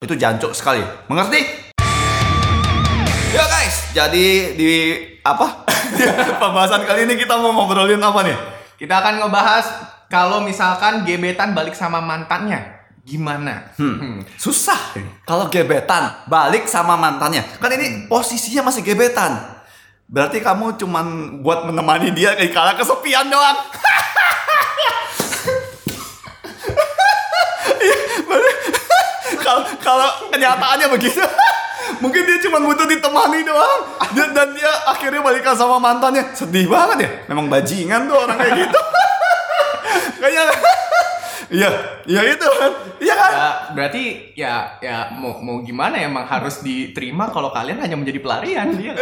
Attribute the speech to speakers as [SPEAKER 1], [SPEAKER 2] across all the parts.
[SPEAKER 1] Itu jancuk sekali. Mengerti? Ya guys, jadi di apa? Pembahasan kali ini kita mau ngobrolin apa nih?
[SPEAKER 2] Kita akan ngebahas kalau misalkan gebetan balik sama mantannya, gimana? Hmm.
[SPEAKER 1] Susah. Kalau gebetan balik sama mantannya. Kan ini posisinya masih gebetan. Berarti kamu cuman buat menemani dia kayak kala kesepian doang. Iya, berarti Kalau kenyataannya begitu. Mungkin dia cuma butuh ditemani doang. Dan, dan dia akhirnya balikan sama mantannya. Sedih banget ya. Memang bajingan tuh orang kayak gitu. Kayaknya Iya, iya itu kan. Iya kan?
[SPEAKER 2] Ya, berarti ya ya mau mau gimana ya, emang harus diterima kalau kalian hanya menjadi pelarian dia.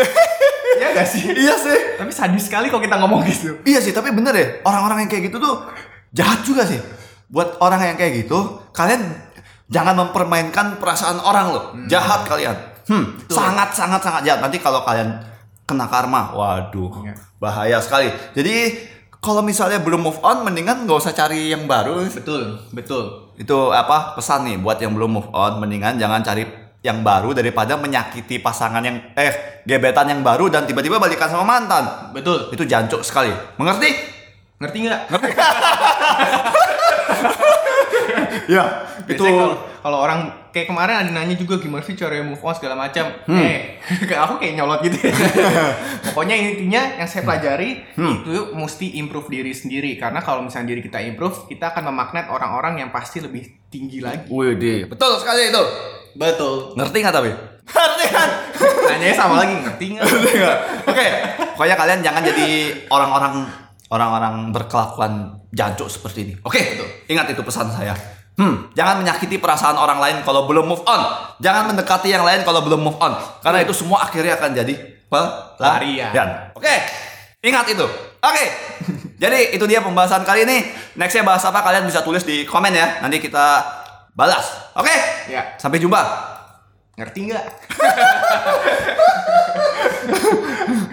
[SPEAKER 2] Iya gak sih?
[SPEAKER 1] Iya sih.
[SPEAKER 2] Tapi sadis sekali kalau kita ngomong gitu.
[SPEAKER 1] Iya sih, tapi bener ya. Orang-orang yang kayak gitu tuh jahat juga sih. Buat orang yang kayak gitu, kalian jangan mempermainkan perasaan orang loh. Jahat kalian. Hmm, sangat sangat sangat jahat. Nanti kalau kalian kena karma, waduh,
[SPEAKER 2] Iya.
[SPEAKER 1] bahaya sekali. Jadi kalau misalnya belum move on, mendingan nggak usah cari yang baru.
[SPEAKER 2] Betul, betul.
[SPEAKER 1] Itu apa pesan nih buat yang belum move on, mendingan jangan cari yang baru daripada menyakiti pasangan yang eh gebetan yang baru dan tiba-tiba balikan sama mantan.
[SPEAKER 2] Betul.
[SPEAKER 1] Itu jancuk sekali. Mengerti?
[SPEAKER 2] Ngerti nggak?
[SPEAKER 1] Ya,
[SPEAKER 2] Itu kalau orang kayak kemarin ada nanya juga gimana sih cara move on segala macam.
[SPEAKER 1] Hmm.
[SPEAKER 2] Eh, kayak aku kayak nyolot gitu. Pokoknya intinya yang saya pelajari
[SPEAKER 1] Hmm.
[SPEAKER 2] itu mesti improve diri sendiri karena kalau misalnya diri kita improve, kita akan memagnet orang-orang yang pasti lebih tinggi lagi.
[SPEAKER 1] Wih, betul sekali itu.
[SPEAKER 2] Betul.
[SPEAKER 1] Ngerti nggak tapi? Ngerti kan?
[SPEAKER 2] Nanya sama lagi
[SPEAKER 1] ngerti nggak? Oke, pokoknya kalian jangan jadi orang-orang orang-orang berkelakuan jancuk seperti ini. Oke, ingat itu pesan saya. Hmm, jangan menyakiti perasaan orang lain kalau belum move on. Jangan mendekati yang lain kalau belum move on. Karena itu semua akhirnya akan jadi pelarian. Oke, ingat itu. Oke, jadi itu dia pembahasan kali ini. Nextnya bahas apa kalian bisa tulis di komen ya. Nanti kita balas. Oke,
[SPEAKER 2] Ya,
[SPEAKER 1] sampai jumpa.
[SPEAKER 2] ngerti nggak?